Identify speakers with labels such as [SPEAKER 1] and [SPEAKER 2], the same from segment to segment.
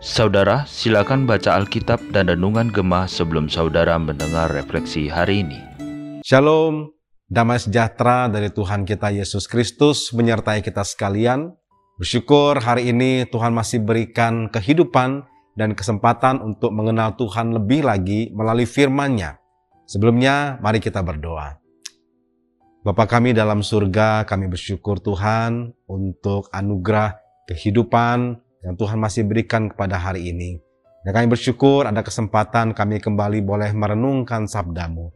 [SPEAKER 1] Saudara, silakan baca Alkitab dan Renungan Gemah sebelum saudara mendengar refleksi hari ini.
[SPEAKER 2] Shalom, damai sejahtera dari Tuhan kita Yesus Kristus menyertai kita sekalian. Bersyukur hari ini Tuhan masih berikan kehidupan dan kesempatan untuk mengenal Tuhan lebih lagi melalui firman-Nya. Sebelumnya, mari kita berdoa. Bapa kami dalam surga, kami bersyukur Tuhan untuk anugerah kehidupan, yang Tuhan masih berikan kepada hari ini. Dan kami bersyukur ada kesempatan kami kembali boleh merenungkan sabdamu.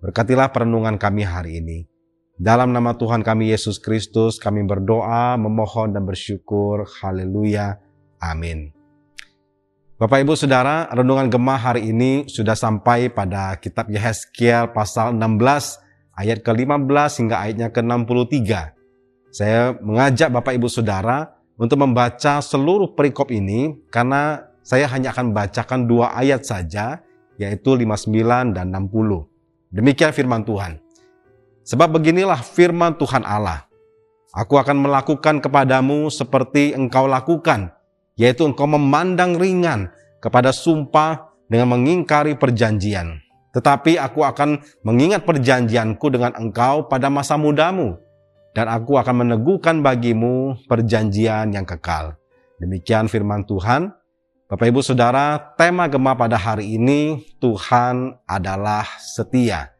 [SPEAKER 2] Berkatilah perenungan kami hari ini. Dalam nama Tuhan kami Yesus Kristus kami berdoa, memohon dan bersyukur. Haleluya. Amin. Bapak Ibu Saudara, renungan gemah hari ini sudah sampai pada kitab Yehezkiel pasal 16 ayat ke-15 hingga ayatnya ke-63. Saya mengajak Bapak Ibu Saudara untuk membaca seluruh perikop ini karena saya hanya akan bacakan dua ayat saja yaitu 59 dan 60. Demikian firman Tuhan. Sebab beginilah firman Tuhan Allah. Aku akan melakukan kepadamu seperti engkau lakukan, yaitu engkau memandang ringan kepada sumpah dengan mengingkari perjanjian. Tetapi aku akan mengingat perjanjianku dengan engkau pada masa mudamu, dan aku akan meneguhkan bagimu perjanjian yang kekal. Demikian firman Tuhan. Bapak Ibu Saudara, tema Gemah pada hari ini Tuhan adalah setia.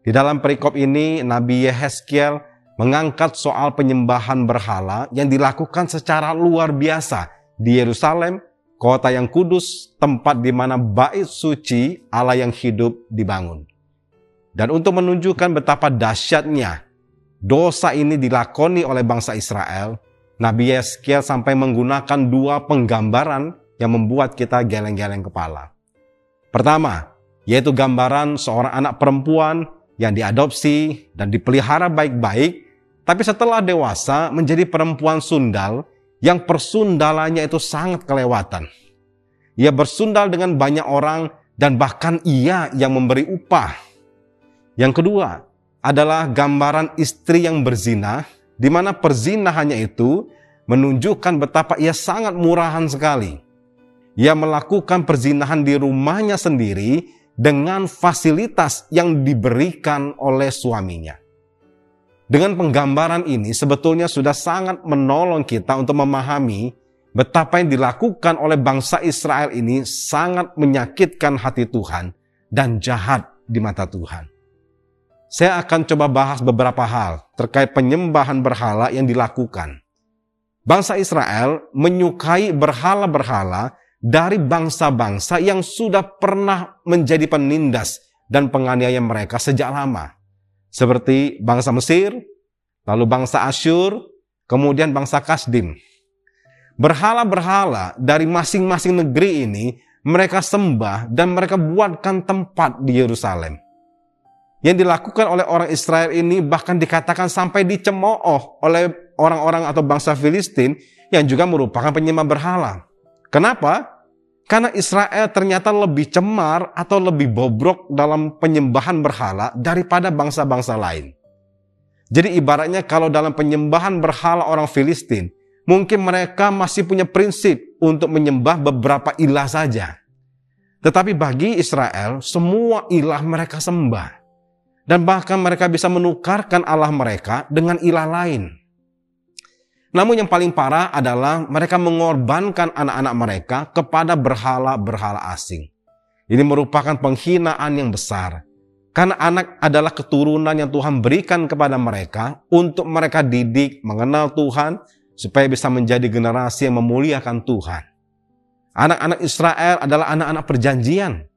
[SPEAKER 2] Di dalam perikop ini Nabi Yehezkiel mengangkat soal penyembahan berhala yang dilakukan secara luar biasa di Yerusalem, kota yang kudus, tempat di mana bait suci Allah yang hidup dibangun. Dan untuk menunjukkan betapa dahsyatnya dosa ini dilakoni oleh bangsa Israel, Nabi Yeskiel sampai menggunakan dua penggambaran yang membuat kita geleng-geleng kepala. Pertama, yaitu gambaran seorang anak perempuan yang diadopsi dan dipelihara baik-baik, tapi setelah dewasa menjadi perempuan sundal yang persundalannya itu sangat kelewatan. Ia bersundal dengan banyak orang dan bahkan ia yang memberi upah. Yang kedua, adalah gambaran istri yang berzina, di mana perzinahannya itu menunjukkan betapa ia sangat murahan sekali. Ia melakukan perzinahan di rumahnya sendiri dengan fasilitas yang diberikan oleh suaminya. Dengan penggambaran ini sebetulnya sudah sangat menolong kita untuk memahami betapa yang dilakukan oleh bangsa Israel ini sangat menyakitkan hati Tuhan dan jahat di mata Tuhan. Saya akan coba bahas beberapa hal terkait penyembahan berhala yang dilakukan. Bangsa Israel menyukai berhala-berhala dari bangsa-bangsa yang sudah pernah menjadi penindas dan penganiaya mereka sejak lama. Seperti bangsa Mesir, lalu bangsa Asyur, kemudian bangsa Kasdim. Berhala-berhala dari masing-masing negeri ini mereka sembah dan mereka buatkan tempat di Yerusalem yang dilakukan oleh orang Israel ini bahkan dikatakan sampai dicemooh oleh orang-orang atau bangsa Filistin yang juga merupakan penyembah berhala. Kenapa? Karena Israel ternyata lebih cemar atau lebih bobrok dalam penyembahan berhala daripada bangsa-bangsa lain. Jadi ibaratnya kalau dalam penyembahan berhala orang Filistin, mungkin mereka masih punya prinsip untuk menyembah beberapa ilah saja. Tetapi bagi Israel, semua ilah mereka sembah dan bahkan mereka bisa menukarkan Allah mereka dengan ilah lain. Namun yang paling parah adalah mereka mengorbankan anak-anak mereka kepada berhala-berhala asing. Ini merupakan penghinaan yang besar. Karena anak adalah keturunan yang Tuhan berikan kepada mereka untuk mereka didik mengenal Tuhan supaya bisa menjadi generasi yang memuliakan Tuhan. Anak-anak Israel adalah anak-anak perjanjian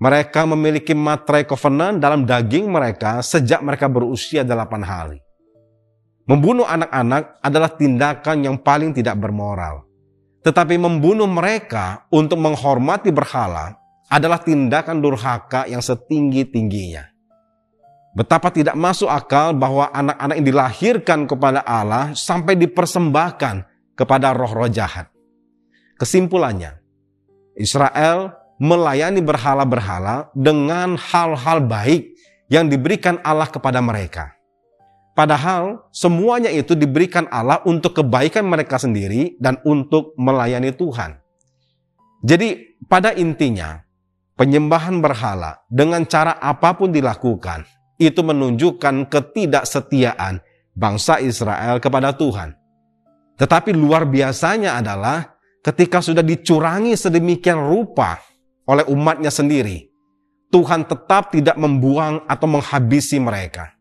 [SPEAKER 2] mereka memiliki materai covenant dalam daging mereka sejak mereka berusia delapan hari. Membunuh anak-anak adalah tindakan yang paling tidak bermoral. Tetapi membunuh mereka untuk menghormati berhala adalah tindakan durhaka yang setinggi-tingginya. Betapa tidak masuk akal bahwa anak-anak yang dilahirkan kepada Allah sampai dipersembahkan kepada roh-roh jahat. Kesimpulannya, Israel melayani berhala-berhala dengan hal-hal baik yang diberikan Allah kepada mereka. Padahal semuanya itu diberikan Allah untuk kebaikan mereka sendiri dan untuk melayani Tuhan. Jadi pada intinya penyembahan berhala dengan cara apa pun dilakukan itu menunjukkan ketidaksetiaan bangsa Israel kepada Tuhan. Tetapi luar biasanya adalah ketika sudah dicurangi sedemikian rupa oleh umatnya sendiri, Tuhan tetap tidak membuang atau menghabisi mereka.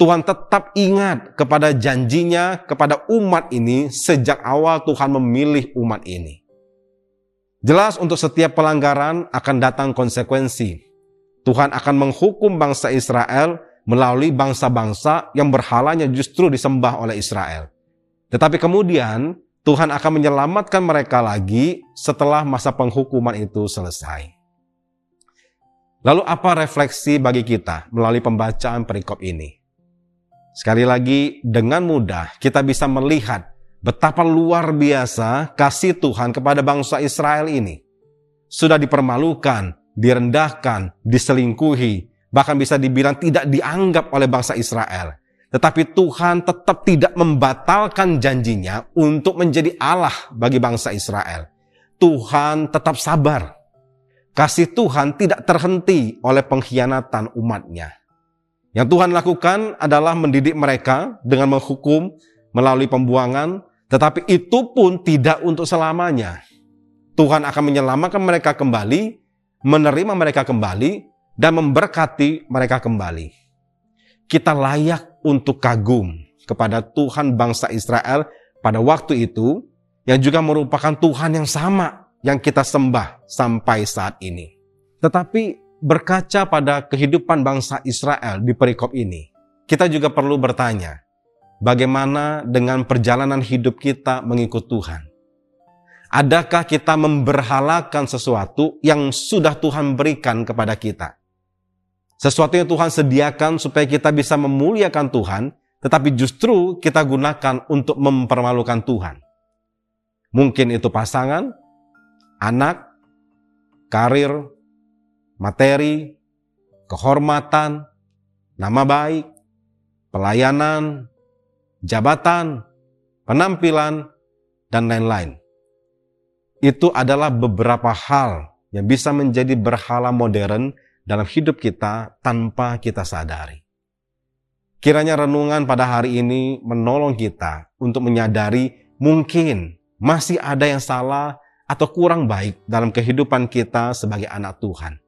[SPEAKER 2] Tuhan tetap ingat kepada janjinya kepada umat ini sejak awal Tuhan memilih umat ini. Jelas untuk setiap pelanggaran akan datang konsekuensi. Tuhan akan menghukum bangsa Israel melalui bangsa-bangsa yang berhalanya justru disembah oleh Israel. Tetapi kemudian Tuhan akan menyelamatkan mereka lagi setelah masa penghukuman itu selesai. Lalu apa refleksi bagi kita melalui pembacaan perikop ini? Sekali lagi, dengan mudah kita bisa melihat betapa luar biasa kasih Tuhan kepada bangsa Israel ini. Sudah dipermalukan, direndahkan, diselingkuhi, bahkan bisa dibilang tidak dianggap oleh bangsa Israel. Tetapi Tuhan tetap tidak membatalkan janjinya untuk menjadi Allah bagi bangsa Israel. Tuhan tetap sabar. Kasih Tuhan tidak terhenti oleh pengkhianatan umatnya. Yang Tuhan lakukan adalah mendidik mereka dengan menghukum melalui pembuangan, tetapi itu pun tidak untuk selamanya. Tuhan akan menyelamatkan mereka kembali, menerima mereka kembali, dan memberkati mereka kembali. Kita layak untuk kagum kepada Tuhan bangsa Israel pada waktu itu, yang juga merupakan Tuhan yang sama yang kita sembah sampai saat ini. Tetapi berkaca pada kehidupan bangsa Israel di perikop ini, kita juga perlu bertanya, bagaimana dengan perjalanan hidup kita mengikut Tuhan? Adakah kita memberhalakan sesuatu yang sudah Tuhan berikan kepada kita? Sesuatu yang Tuhan sediakan supaya kita bisa memuliakan Tuhan, tetapi justru kita gunakan untuk mempermalukan Tuhan. Mungkin itu pasangan, anak, karir, materi, kehormatan, nama baik, pelayanan, jabatan, penampilan, dan lain-lain. Itu adalah beberapa hal yang bisa menjadi berhala modern dalam hidup kita tanpa kita sadari. Kiranya renungan pada hari ini menolong kita untuk menyadari mungkin masih ada yang salah atau kurang baik dalam kehidupan kita sebagai anak Tuhan.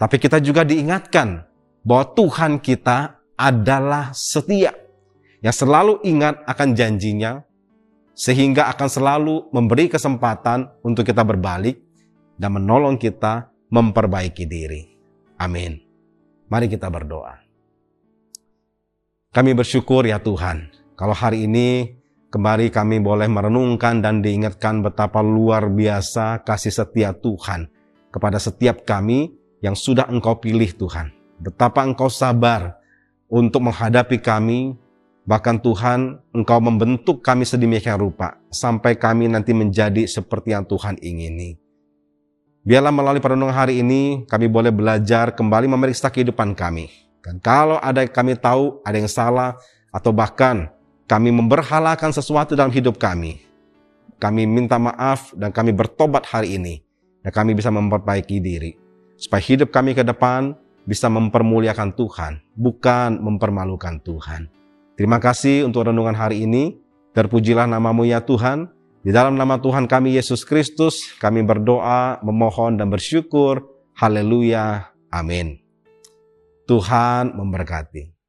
[SPEAKER 2] Tapi kita juga diingatkan bahwa Tuhan kita adalah setia. Yang selalu ingat akan janjinya, sehingga akan selalu memberi kesempatan untuk kita berbalik dan menolong kita memperbaiki diri. Amin. Mari kita berdoa. Kami bersyukur ya Tuhan, kalau hari ini kembali kami boleh merenungkan dan diingatkan betapa luar biasa kasih setia Tuhan kepada setiap kami yang sudah Engkau pilih Tuhan. Betapa Engkau sabar untuk menghadapi kami, bahkan Tuhan Engkau membentuk kami sedemikian rupa, sampai kami nanti menjadi seperti yang Tuhan ingini. Biarlah melalui perenungan hari ini kami boleh belajar kembali memeriksa kehidupan kami. Dan kalau ada yang kami tahu ada yang salah atau bahkan kami memberhalakan sesuatu dalam hidup kami, kami minta maaf dan kami bertobat hari ini dan kami bisa memperbaiki diri supaya hidup kami ke depan bisa mempermuliakan Tuhan, bukan mempermalukan Tuhan. Terima kasih untuk renungan hari ini. Terpujilah namamu ya Tuhan. Di dalam nama Tuhan kami Yesus Kristus, kami berdoa, memohon dan bersyukur. Haleluya. Amin. Tuhan memberkati.